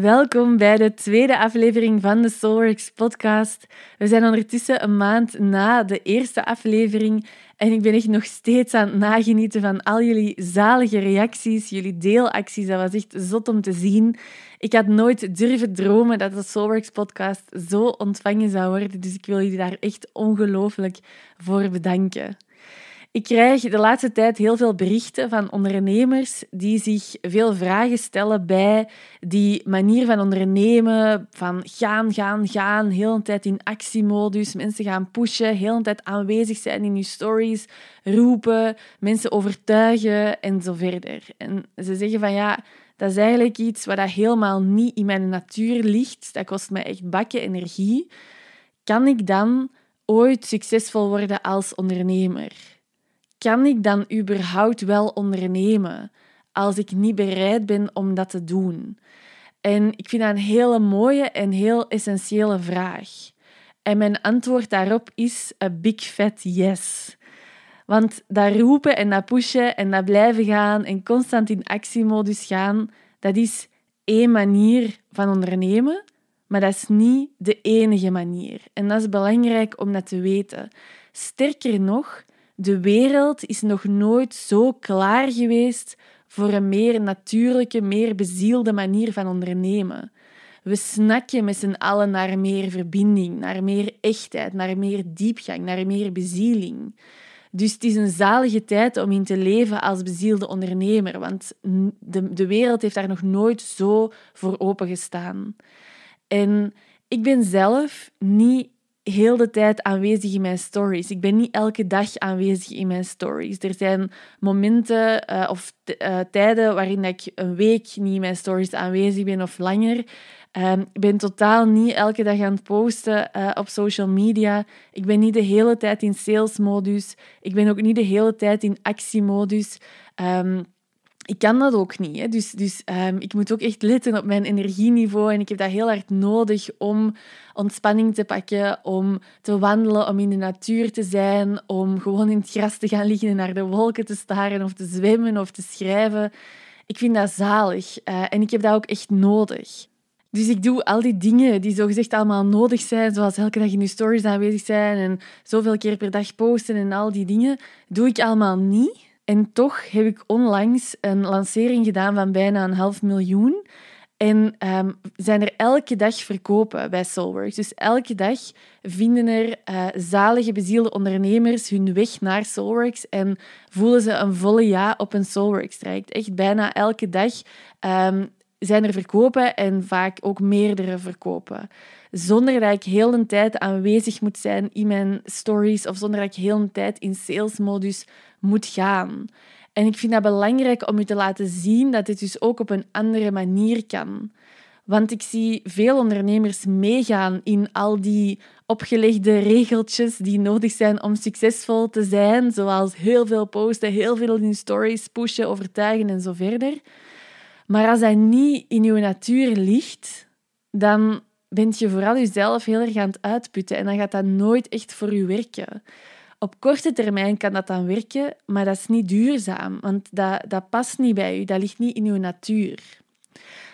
Welkom bij de tweede aflevering van de Soulworks podcast. We zijn ondertussen een maand na de eerste aflevering en ik ben echt nog steeds aan het nagenieten van al jullie zalige reacties, jullie deelacties. Dat was echt zot om te zien. Ik had nooit durven dromen dat de Soulworks podcast zo ontvangen zou worden, dus ik wil jullie daar echt ongelooflijk voor bedanken. Ik krijg de laatste tijd heel veel berichten van ondernemers die zich veel vragen stellen bij die manier van ondernemen, van gaan, gaan, gaan, heel een tijd in actiemodus, mensen gaan pushen, heel een tijd aanwezig zijn in je stories, roepen, mensen overtuigen en zo verder. En ze zeggen van ja, dat is eigenlijk iets wat helemaal niet in mijn natuur ligt. Dat kost mij echt bakken energie. Kan ik dan ooit succesvol worden als ondernemer? Kan ik dan überhaupt wel ondernemen als ik niet bereid ben om dat te doen? En ik vind dat een hele mooie en heel essentiële vraag. En mijn antwoord daarop is een big fat yes. Want dat roepen en dat pushen en dat blijven gaan en constant in actiemodus gaan, dat is één manier van ondernemen, maar dat is niet de enige manier. En dat is belangrijk om dat te weten. Sterker nog, de wereld is nog nooit zo klaar geweest voor een meer natuurlijke, meer bezielde manier van ondernemen. We snakken met z'n allen naar meer verbinding, naar meer echtheid, naar meer diepgang, naar meer bezieling. Dus het is een zalige tijd om in te leven als bezielde ondernemer, want de, de wereld heeft daar nog nooit zo voor opengestaan. En ik ben zelf niet heel de tijd aanwezig in mijn stories. Ik ben niet elke dag aanwezig in mijn stories. Er zijn momenten uh, of uh, tijden waarin ik een week niet in mijn stories aanwezig ben of langer. Um, ik ben totaal niet elke dag aan het posten uh, op social media. Ik ben niet de hele tijd in salesmodus. Ik ben ook niet de hele tijd in actiemodus. Um, ik kan dat ook niet. Hè. Dus, dus um, ik moet ook echt letten op mijn energieniveau. En ik heb dat heel hard nodig om ontspanning te pakken, om te wandelen, om in de natuur te zijn, om gewoon in het gras te gaan liggen en naar de wolken te staren of te zwemmen of te schrijven. Ik vind dat zalig uh, en ik heb dat ook echt nodig. Dus ik doe al die dingen die zogezegd allemaal nodig zijn, zoals elke dag in je stories aanwezig zijn en zoveel keer per dag posten en al die dingen, doe ik allemaal niet. En toch heb ik onlangs een lancering gedaan van bijna een half miljoen. En um, zijn er elke dag verkopen bij Soulworks. Dus elke dag vinden er uh, zalige, bezielde ondernemers hun weg naar Soulworks en voelen ze een volle ja op een Soulworks-traject. Echt bijna elke dag um, zijn er verkopen en vaak ook meerdere verkopen. Zonder dat ik heel de tijd aanwezig moet zijn in mijn stories of zonder dat ik heel de tijd in salesmodus moet gaan. En ik vind dat belangrijk om u te laten zien dat dit dus ook op een andere manier kan. Want ik zie veel ondernemers meegaan in al die opgelegde regeltjes die nodig zijn om succesvol te zijn, zoals heel veel posten, heel veel in stories pushen, overtuigen en zo verder. Maar als dat niet in uw natuur ligt, dan bent je vooral jezelf heel erg aan het uitputten en dan gaat dat nooit echt voor u werken. Op korte termijn kan dat dan werken, maar dat is niet duurzaam, want dat, dat past niet bij u, dat ligt niet in uw natuur.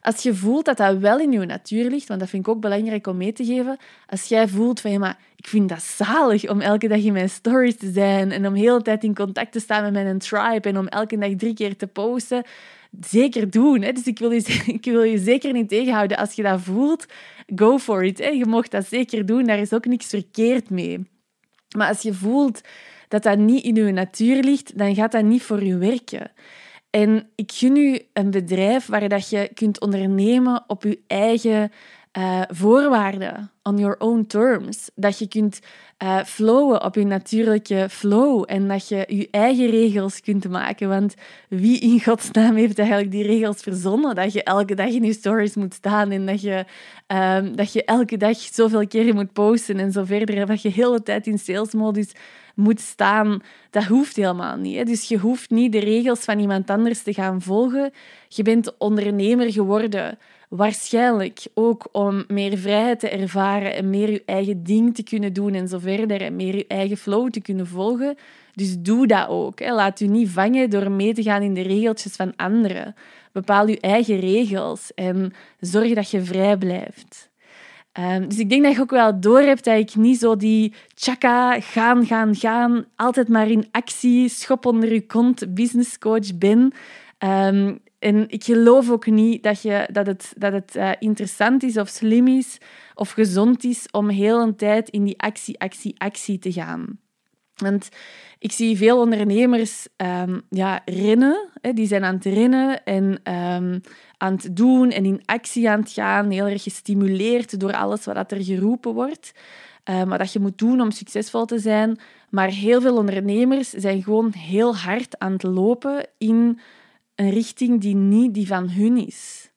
Als je voelt dat dat wel in uw natuur ligt, want dat vind ik ook belangrijk om mee te geven, als jij voelt van ja, maar ik vind dat zalig om elke dag in mijn stories te zijn en om de tijd in contact te staan met mijn tribe en om elke dag drie keer te posten, zeker doen. Hè? Dus ik wil, je, ik wil je zeker niet tegenhouden. Als je dat voelt, go for it. Hè? Je mocht dat zeker doen, daar is ook niks verkeerd mee. Maar als je voelt dat dat niet in je natuur ligt, dan gaat dat niet voor je werken. En ik gun u een bedrijf waar dat je kunt ondernemen op je eigen uh, voorwaarden, on your own terms. Dat je kunt uh, flowen op je natuurlijke flow en dat je je eigen regels kunt maken. Want wie in godsnaam heeft eigenlijk die regels verzonnen? Dat je elke dag in je stories moet staan en dat je, um, dat je elke dag zoveel keer moet posten en zo verder. Dat je de hele tijd in salesmodus moet staan. Dat hoeft helemaal niet. Hè? Dus je hoeft niet de regels van iemand anders te gaan volgen. Je bent ondernemer geworden Waarschijnlijk ook om meer vrijheid te ervaren en meer je eigen ding te kunnen doen en zo verder. En meer je eigen flow te kunnen volgen. Dus doe dat ook. Laat u niet vangen door mee te gaan in de regeltjes van anderen. bepaal je eigen regels en zorg dat je vrij blijft. Ehm, dus ik denk dat je ook wel doorhebt dat ik niet zo die chaka, gaan, gaan, gaan, altijd maar in actie, schop onder je kont, businesscoach ben. Ehm, en ik geloof ook niet dat, je, dat het, dat het uh, interessant is of slim is of gezond is om heel een tijd in die actie, actie, actie te gaan. Want ik zie veel ondernemers um, ja, rennen. Hè, die zijn aan het rennen en um, aan het doen en in actie aan het gaan. Heel erg gestimuleerd door alles wat er geroepen wordt. Um, wat je moet doen om succesvol te zijn. Maar heel veel ondernemers zijn gewoon heel hard aan het lopen in een richting die niet die van hun is.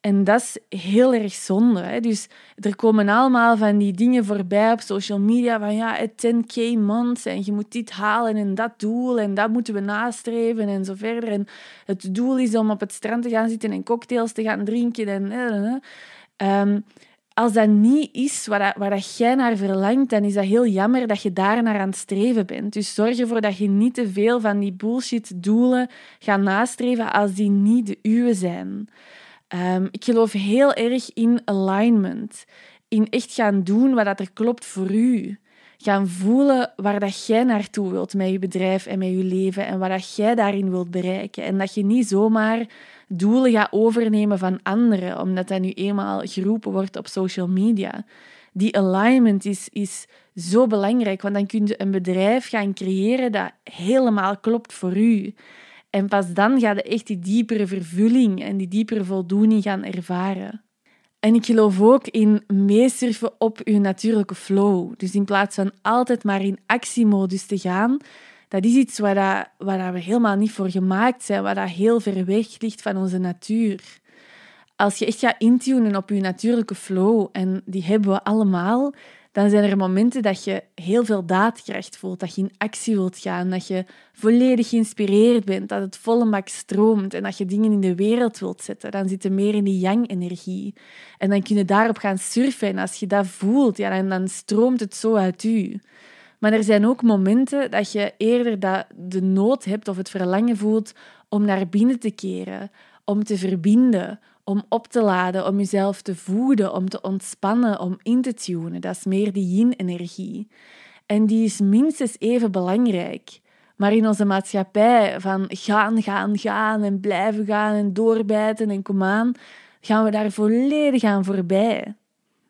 En dat is heel erg zonde. Hè? Dus er komen allemaal van die dingen voorbij op social media van ja, 10k months en je moet dit halen en dat doel en dat moeten we nastreven en zo verder. En het doel is om op het strand te gaan zitten en cocktails te gaan drinken. En, um, als dat niet is waar, dat, dat jij naar verlangt, dan is dat heel jammer dat je daar naar aan het streven bent. Dus zorg ervoor dat je niet te veel van die bullshit doelen gaat nastreven als die niet de uwe zijn. Um, ik geloof heel erg in alignment. In echt gaan doen wat er klopt voor u. Gaan voelen waar dat jij naartoe wilt met je bedrijf en met je leven en wat dat jij daarin wilt bereiken. En dat je niet zomaar doelen gaat overnemen van anderen, omdat dat nu eenmaal geroepen wordt op social media. Die alignment is, is zo belangrijk, want dan kun je een bedrijf gaan creëren dat helemaal klopt voor u. En pas dan ga je echt die diepere vervulling en die diepere voldoening gaan ervaren. En ik geloof ook in meesurfen op je natuurlijke flow. Dus in plaats van altijd maar in actiemodus te gaan, dat is iets waar, dat, waar we helemaal niet voor gemaakt zijn, waar dat heel ver weg ligt van onze natuur. Als je echt gaat intunen op je natuurlijke flow, en die hebben we allemaal, dan zijn er momenten dat je heel veel daadkracht voelt, dat je in actie wilt gaan, dat je volledig geïnspireerd bent, dat het volle bak stroomt en dat je dingen in de wereld wilt zetten. Dan zit je meer in die yang-energie. En dan kun je daarop gaan surfen. En als je dat voelt, ja, dan, dan stroomt het zo uit u. Maar er zijn ook momenten dat je eerder de nood hebt of het verlangen voelt om naar binnen te keren, om te verbinden, om op te laden, om jezelf te voeden, om te ontspannen, om in te tunen. Dat is meer die yin-energie. En die is minstens even belangrijk. Maar in onze maatschappij van gaan, gaan, gaan en blijven gaan en doorbijten en kom aan, gaan we daar volledig aan voorbij.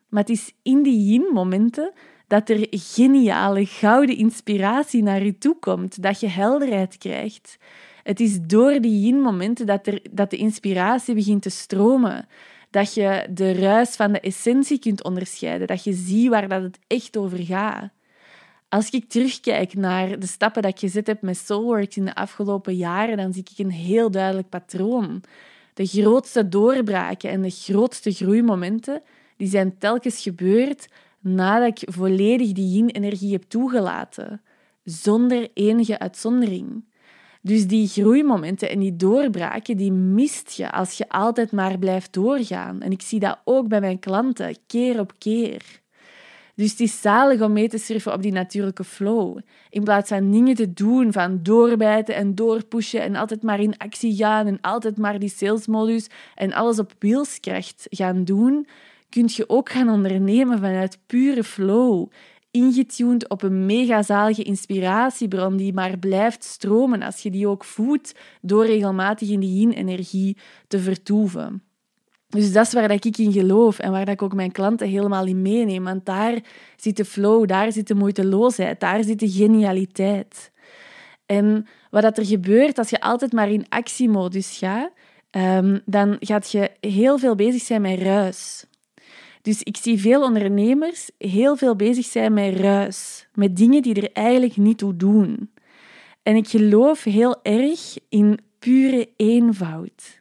Maar het is in die yin-momenten dat er geniale, gouden inspiratie naar je toe komt, dat je helderheid krijgt. Het is door die yin-momenten dat, dat de inspiratie begint te stromen. Dat je de ruis van de essentie kunt onderscheiden. Dat je ziet waar dat het echt over gaat. Als ik terugkijk naar de stappen dat ik gezet heb met Soulworks in de afgelopen jaren, dan zie ik een heel duidelijk patroon. De grootste doorbraken en de grootste groeimomenten die zijn telkens gebeurd nadat ik volledig die yin-energie heb toegelaten, zonder enige uitzondering. Dus die groeimomenten en die doorbraken, die mist je als je altijd maar blijft doorgaan. En ik zie dat ook bij mijn klanten, keer op keer. Dus het is zalig om mee te surfen op die natuurlijke flow. In plaats van dingen te doen, van doorbijten en doorpushen en altijd maar in actie gaan en altijd maar die salesmodus en alles op wilskracht gaan doen, kun je ook gaan ondernemen vanuit pure flow ingetuned op een megazalige inspiratiebron die maar blijft stromen als je die ook voedt door regelmatig in die yin-energie te vertoeven. Dus dat is waar ik in geloof en waar ik ook mijn klanten helemaal in meeneem. Want daar zit de flow, daar zit de moeiteloosheid, daar zit de genialiteit. En wat er gebeurt als je altijd maar in actiemodus gaat, um, dan gaat je heel veel bezig zijn met ruis. Dus ik zie veel ondernemers heel veel bezig zijn met ruis, met dingen die er eigenlijk niet toe doen. En ik geloof heel erg in pure eenvoud.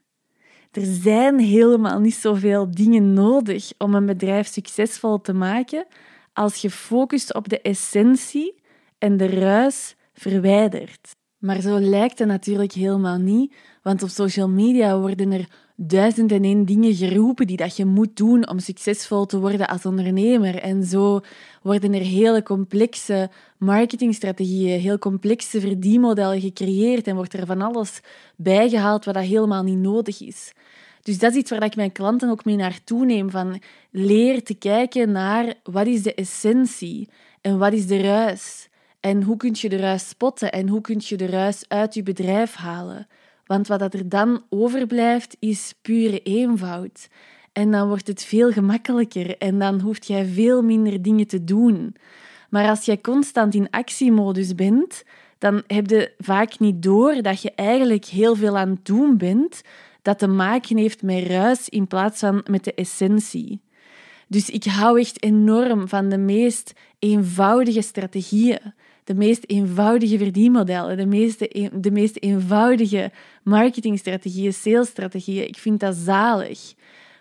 Er zijn helemaal niet zoveel dingen nodig om een bedrijf succesvol te maken als je focust op de essentie en de ruis verwijdert. Maar zo lijkt het natuurlijk helemaal niet, want op social media worden er duizend en één dingen geroepen die dat je moet doen om succesvol te worden als ondernemer. En zo worden er hele complexe marketingstrategieën, heel complexe verdienmodellen gecreëerd en wordt er van alles bijgehaald wat dat helemaal niet nodig is. Dus dat is iets waar ik mijn klanten ook mee naartoe neem. Van leer te kijken naar wat is de essentie en wat is de ruis. En hoe kun je de ruis spotten en hoe kun je de ruis uit je bedrijf halen. Want wat er dan overblijft is pure eenvoud. En dan wordt het veel gemakkelijker en dan hoeft jij veel minder dingen te doen. Maar als jij constant in actiemodus bent, dan heb je vaak niet door dat je eigenlijk heel veel aan het doen bent dat te maken heeft met ruis in plaats van met de essentie. Dus ik hou echt enorm van de meest eenvoudige strategieën, de meest eenvoudige verdienmodellen, de, meeste, de meest eenvoudige marketingstrategieën, salesstrategieën. Ik vind dat zalig.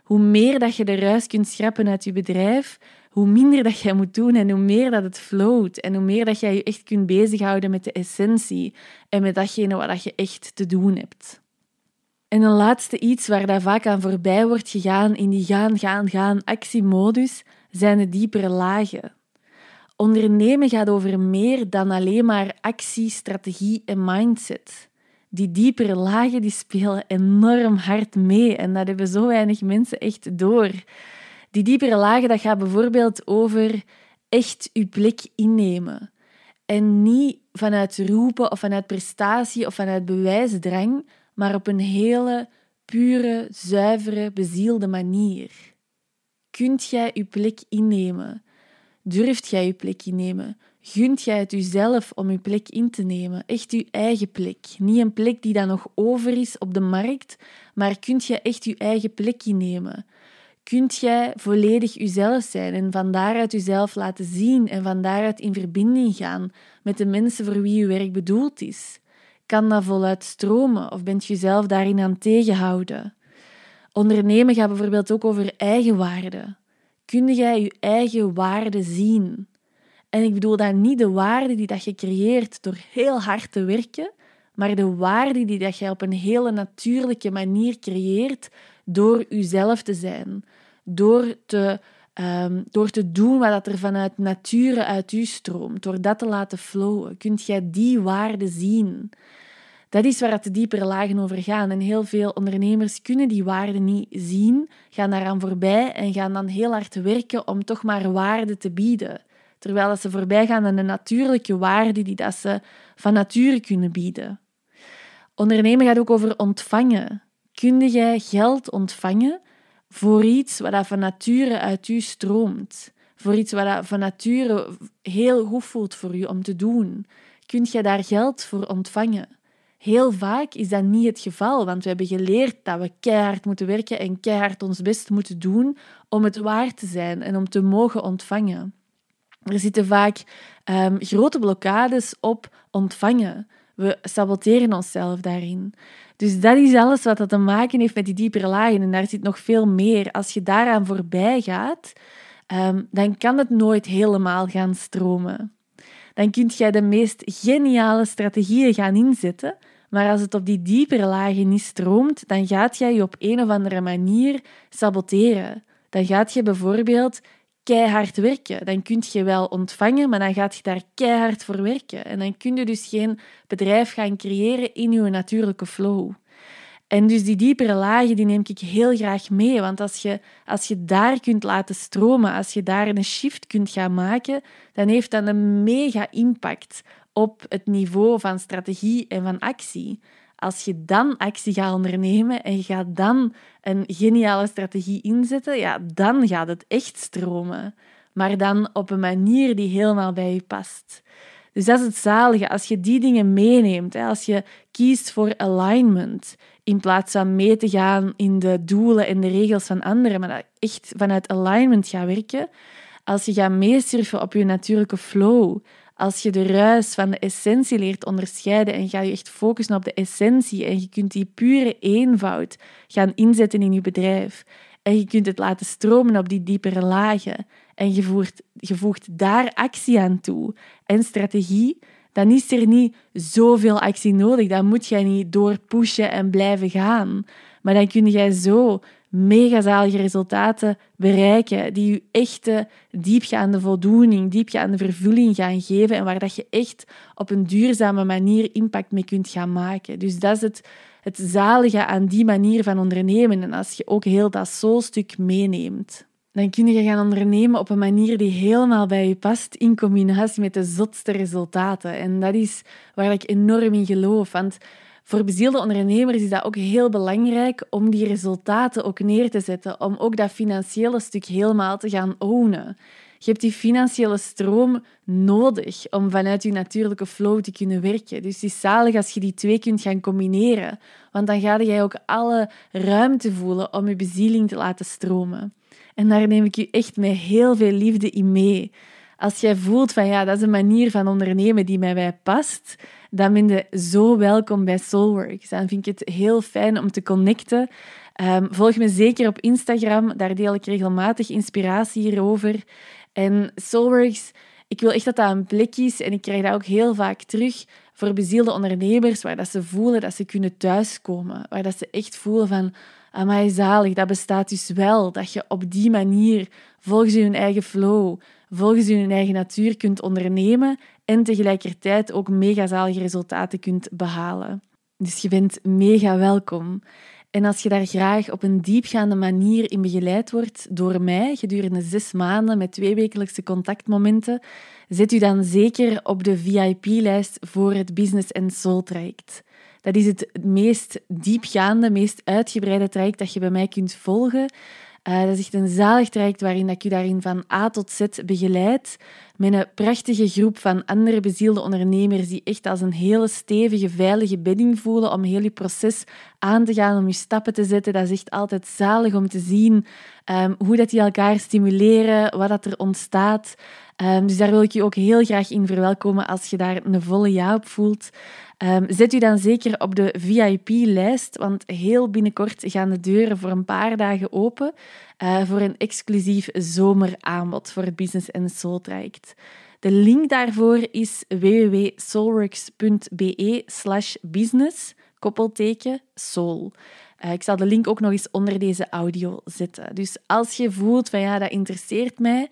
Hoe meer dat je de ruis kunt schrappen uit je bedrijf, hoe minder dat jij moet doen en hoe meer dat het float en hoe meer dat jij je echt kunt bezighouden met de essentie en met datgene wat je echt te doen hebt. En een laatste iets waar daar vaak aan voorbij wordt gegaan in die gaan, gaan, gaan actiemodus, zijn de diepere lagen. Ondernemen gaat over meer dan alleen maar actie, strategie en mindset. Die diepere lagen die spelen enorm hard mee en dat hebben zo weinig mensen echt door. Die diepere lagen dat gaat bijvoorbeeld over echt je plek innemen. En niet vanuit roepen of vanuit prestatie of vanuit bewijsdrang, maar op een hele pure, zuivere, bezielde manier. Kunt jij je plek innemen? Durft jij je plek innemen? Gunt jij het jezelf om je plek in te nemen? Echt je eigen plek. Niet een plek die dan nog over is op de markt, maar kunt jij echt je eigen plek innemen? Kunt jij volledig jezelf zijn en van daaruit jezelf laten zien en van daaruit in verbinding gaan met de mensen voor wie je werk bedoeld is? Kan dat voluit stromen of bent je zelf daarin aan tegenhouden? Ondernemen gaat bijvoorbeeld ook over eigenwaarde. Kun jij je eigen waarde zien? En ik bedoel dan niet de waarde die dat je creëert door heel hard te werken, maar de waarde die dat je op een hele natuurlijke manier creëert door jezelf te zijn, door te, um, door te doen wat er vanuit nature uit u stroomt, door dat te laten flowen. Kunt jij die waarde zien? Dat is waar het de diepere lagen over gaan. En heel veel ondernemers kunnen die waarde niet zien, gaan daaraan voorbij en gaan dan heel hard werken om toch maar waarde te bieden. Terwijl ze voorbij gaan aan de natuurlijke waarde die dat ze van nature kunnen bieden. Ondernemen gaat ook over ontvangen. Kun jij geld ontvangen voor iets wat van nature uit u stroomt? Voor iets wat van nature heel goed voelt voor u om te doen? Kun je daar geld voor ontvangen? Heel vaak is dat niet het geval, want we hebben geleerd dat we keihard moeten werken en keihard ons best moeten doen om het waar te zijn en om te mogen ontvangen. Er zitten vaak um, grote blokkades op ontvangen. We saboteren onszelf daarin. Dus dat is alles wat dat te maken heeft met die diepere lagen. En daar zit nog veel meer. Als je daaraan voorbij gaat, um, dan kan het nooit helemaal gaan stromen. Dan kun jij de meest geniale strategieën gaan inzetten, maar als het op die diepere lagen niet stroomt, dan gaat jij je op een of andere manier saboteren. Dan gaat je bijvoorbeeld keihard werken. Dan kun je wel ontvangen, maar dan gaat je daar keihard voor werken. En dan kun je dus geen bedrijf gaan creëren in je natuurlijke flow. En dus die diepere lagen die neem ik heel graag mee. Want als je, als je daar kunt laten stromen, als je daar een shift kunt gaan maken, dan heeft dat een mega impact op het niveau van strategie en van actie. Als je dan actie gaat ondernemen en je gaat dan een geniale strategie inzetten, ja, dan gaat het echt stromen. Maar dan op een manier die helemaal bij je past. Dus dat is het zalige. Als je die dingen meeneemt, als je kiest voor alignment, in plaats van mee te gaan in de doelen en de regels van anderen, maar dat echt vanuit alignment gaat werken, als je gaat meesurfen op je natuurlijke flow, als je de ruis van de essentie leert onderscheiden en ga je echt focussen op de essentie en je kunt die pure eenvoud gaan inzetten in je bedrijf en je kunt het laten stromen op die diepere lagen en je voegt, je voegt daar actie aan toe en strategie, dan is er niet zoveel actie nodig. Dan moet je niet doorpushen en blijven gaan. Maar dan kun jij zo mega zalige resultaten bereiken die je echte diepgaande voldoening, diepgaande vervulling gaan geven en waar dat je echt op een duurzame manier impact mee kunt gaan maken. Dus dat is het, het zalige aan die manier van ondernemen en als je ook heel dat soulstuk meeneemt dan kun je gaan ondernemen op een manier die helemaal bij je past, in combinatie met de zotste resultaten. En dat is waar ik enorm in geloof. Want voor bezielde ondernemers is dat ook heel belangrijk om die resultaten ook neer te zetten, om ook dat financiële stuk helemaal te gaan ownen. Je hebt die financiële stroom nodig om vanuit je natuurlijke flow te kunnen werken. Dus het is zalig als je die twee kunt gaan combineren, want dan ga je ook alle ruimte voelen om je bezieling te laten stromen. En daar neem ik je echt met heel veel liefde in mee. Als jij voelt van ja, dat is een manier van ondernemen die mij bij past, dan ben je zo welkom bij Soulworks. Dan vind ik het heel fijn om te connecten. Um, volg me zeker op Instagram, daar deel ik regelmatig inspiratie hierover. En Soulworks, ik wil echt dat dat een plek is en ik krijg dat ook heel vaak terug voor bezielde ondernemers, waar dat ze voelen dat ze kunnen thuiskomen, waar dat ze echt voelen van Amai, zalig, dat bestaat dus wel. Dat je op die manier, volgens je eigen flow, volgens je eigen natuur kunt ondernemen en tegelijkertijd ook mega zalige resultaten kunt behalen. Dus je bent mega welkom. En als je daar graag op een diepgaande manier in begeleid wordt door mij gedurende zes maanden met twee wekelijkse contactmomenten, zet u dan zeker op de VIP-lijst voor het Business and Soul traject. Dat is het meest diepgaande, meest uitgebreide traject dat je bij mij kunt volgen. Uh, dat is echt een zalig traject waarin ik je daarin van A tot Z begeleid. Met een prachtige groep van andere bezielde ondernemers die echt als een hele stevige, veilige bedding voelen om heel je proces aan te gaan, om je stappen te zetten. Dat is echt altijd zalig om te zien um, hoe dat die elkaar stimuleren, wat dat er ontstaat. Um, dus daar wil ik je ook heel graag in verwelkomen als je daar een volle ja op voelt. Um, zet u dan zeker op de VIP-lijst, want heel binnenkort gaan de deuren voor een paar dagen open uh, voor een exclusief zomeraanbod voor het Business and Soul traject. De link daarvoor is www.soulworks.be slash business, koppelteken, soul. Uh, ik zal de link ook nog eens onder deze audio zetten. Dus als je voelt van ja, dat interesseert mij,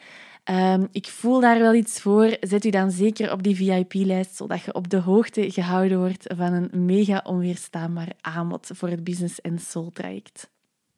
Um, ik voel daar wel iets voor. Zet u dan zeker op die VIP-lijst, zodat je op de hoogte gehouden wordt van een mega onweerstaanbaar aanbod voor het Business Soul traject.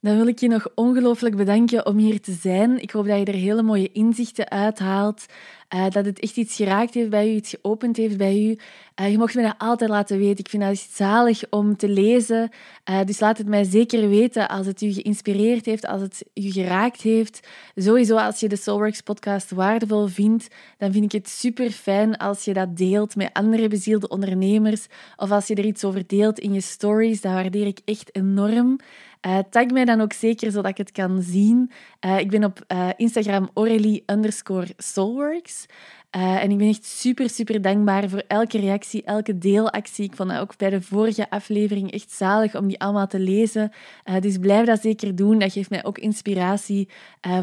Dan wil ik je nog ongelooflijk bedanken om hier te zijn. Ik hoop dat je er hele mooie inzichten uithaalt. Uh, dat het echt iets geraakt heeft bij u, iets geopend heeft bij u. Uh, je mocht me dat altijd laten weten. Ik vind dat zalig om te lezen. Uh, dus laat het mij zeker weten als het u geïnspireerd heeft, als het u geraakt heeft. Sowieso als je de Soulworks podcast waardevol vindt, dan vind ik het super fijn als je dat deelt met andere bezielde ondernemers. Of als je er iets over deelt in je stories. Dat waardeer ik echt enorm. Uh, tag mij dan ook zeker, zodat ik het kan zien. Uh, ik ben op uh, Instagram Aurélie underscore Soulworks. en ik ben echt super, super dankbaar voor elke reactie, elke deelactie. Ik vond dat ook bij de vorige aflevering echt zalig om die allemaal te lezen. dus blijf dat zeker doen. Dat geeft mij ook inspiratie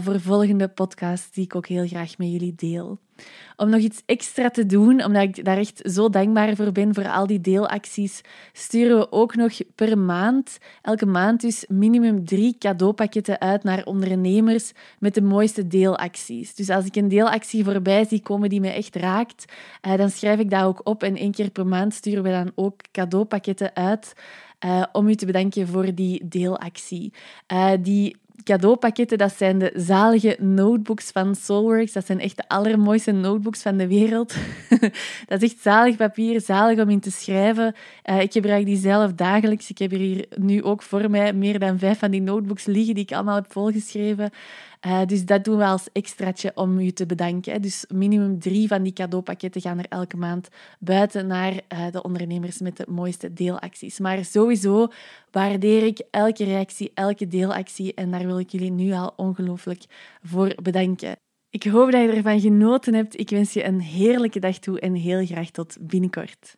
voor volgende podcasts die ik ook heel graag met jullie deel om nog iets extra te doen, omdat ik daar echt zo dankbaar voor ben voor al die deelacties, sturen we ook nog per maand, elke maand dus, minimum drie cadeaupakketten uit naar ondernemers met de mooiste deelacties. Dus als ik een deelactie voorbij zie komen die me echt raakt, eh, dan schrijf ik dat ook op en één keer per maand sturen we dan ook cadeaupakketten uit. Uh, om u te bedanken voor die deelactie. Uh, die cadeaupakketten, dat zijn de zalige notebooks van Soulworks. Dat zijn echt de allermooiste notebooks van de wereld. dat is echt zalig papier, zalig om in te schrijven. Uh, ik gebruik die zelf dagelijks. Ik heb er hier nu ook voor mij meer dan vijf van die notebooks liggen die ik allemaal heb volgeschreven. Uh, dus dat doen we als extraatje om u te bedanken. Dus minimum drie van die cadeaupakketten gaan er elke maand buiten naar uh, de ondernemers met de mooiste deelacties. Maar sowieso waardeer ik elke reactie, elke deelactie en daar wil ik jullie nu al ongelooflijk voor bedanken. Ik hoop dat je ervan genoten hebt. Ik wens je een heerlijke dag toe en heel graag tot binnenkort.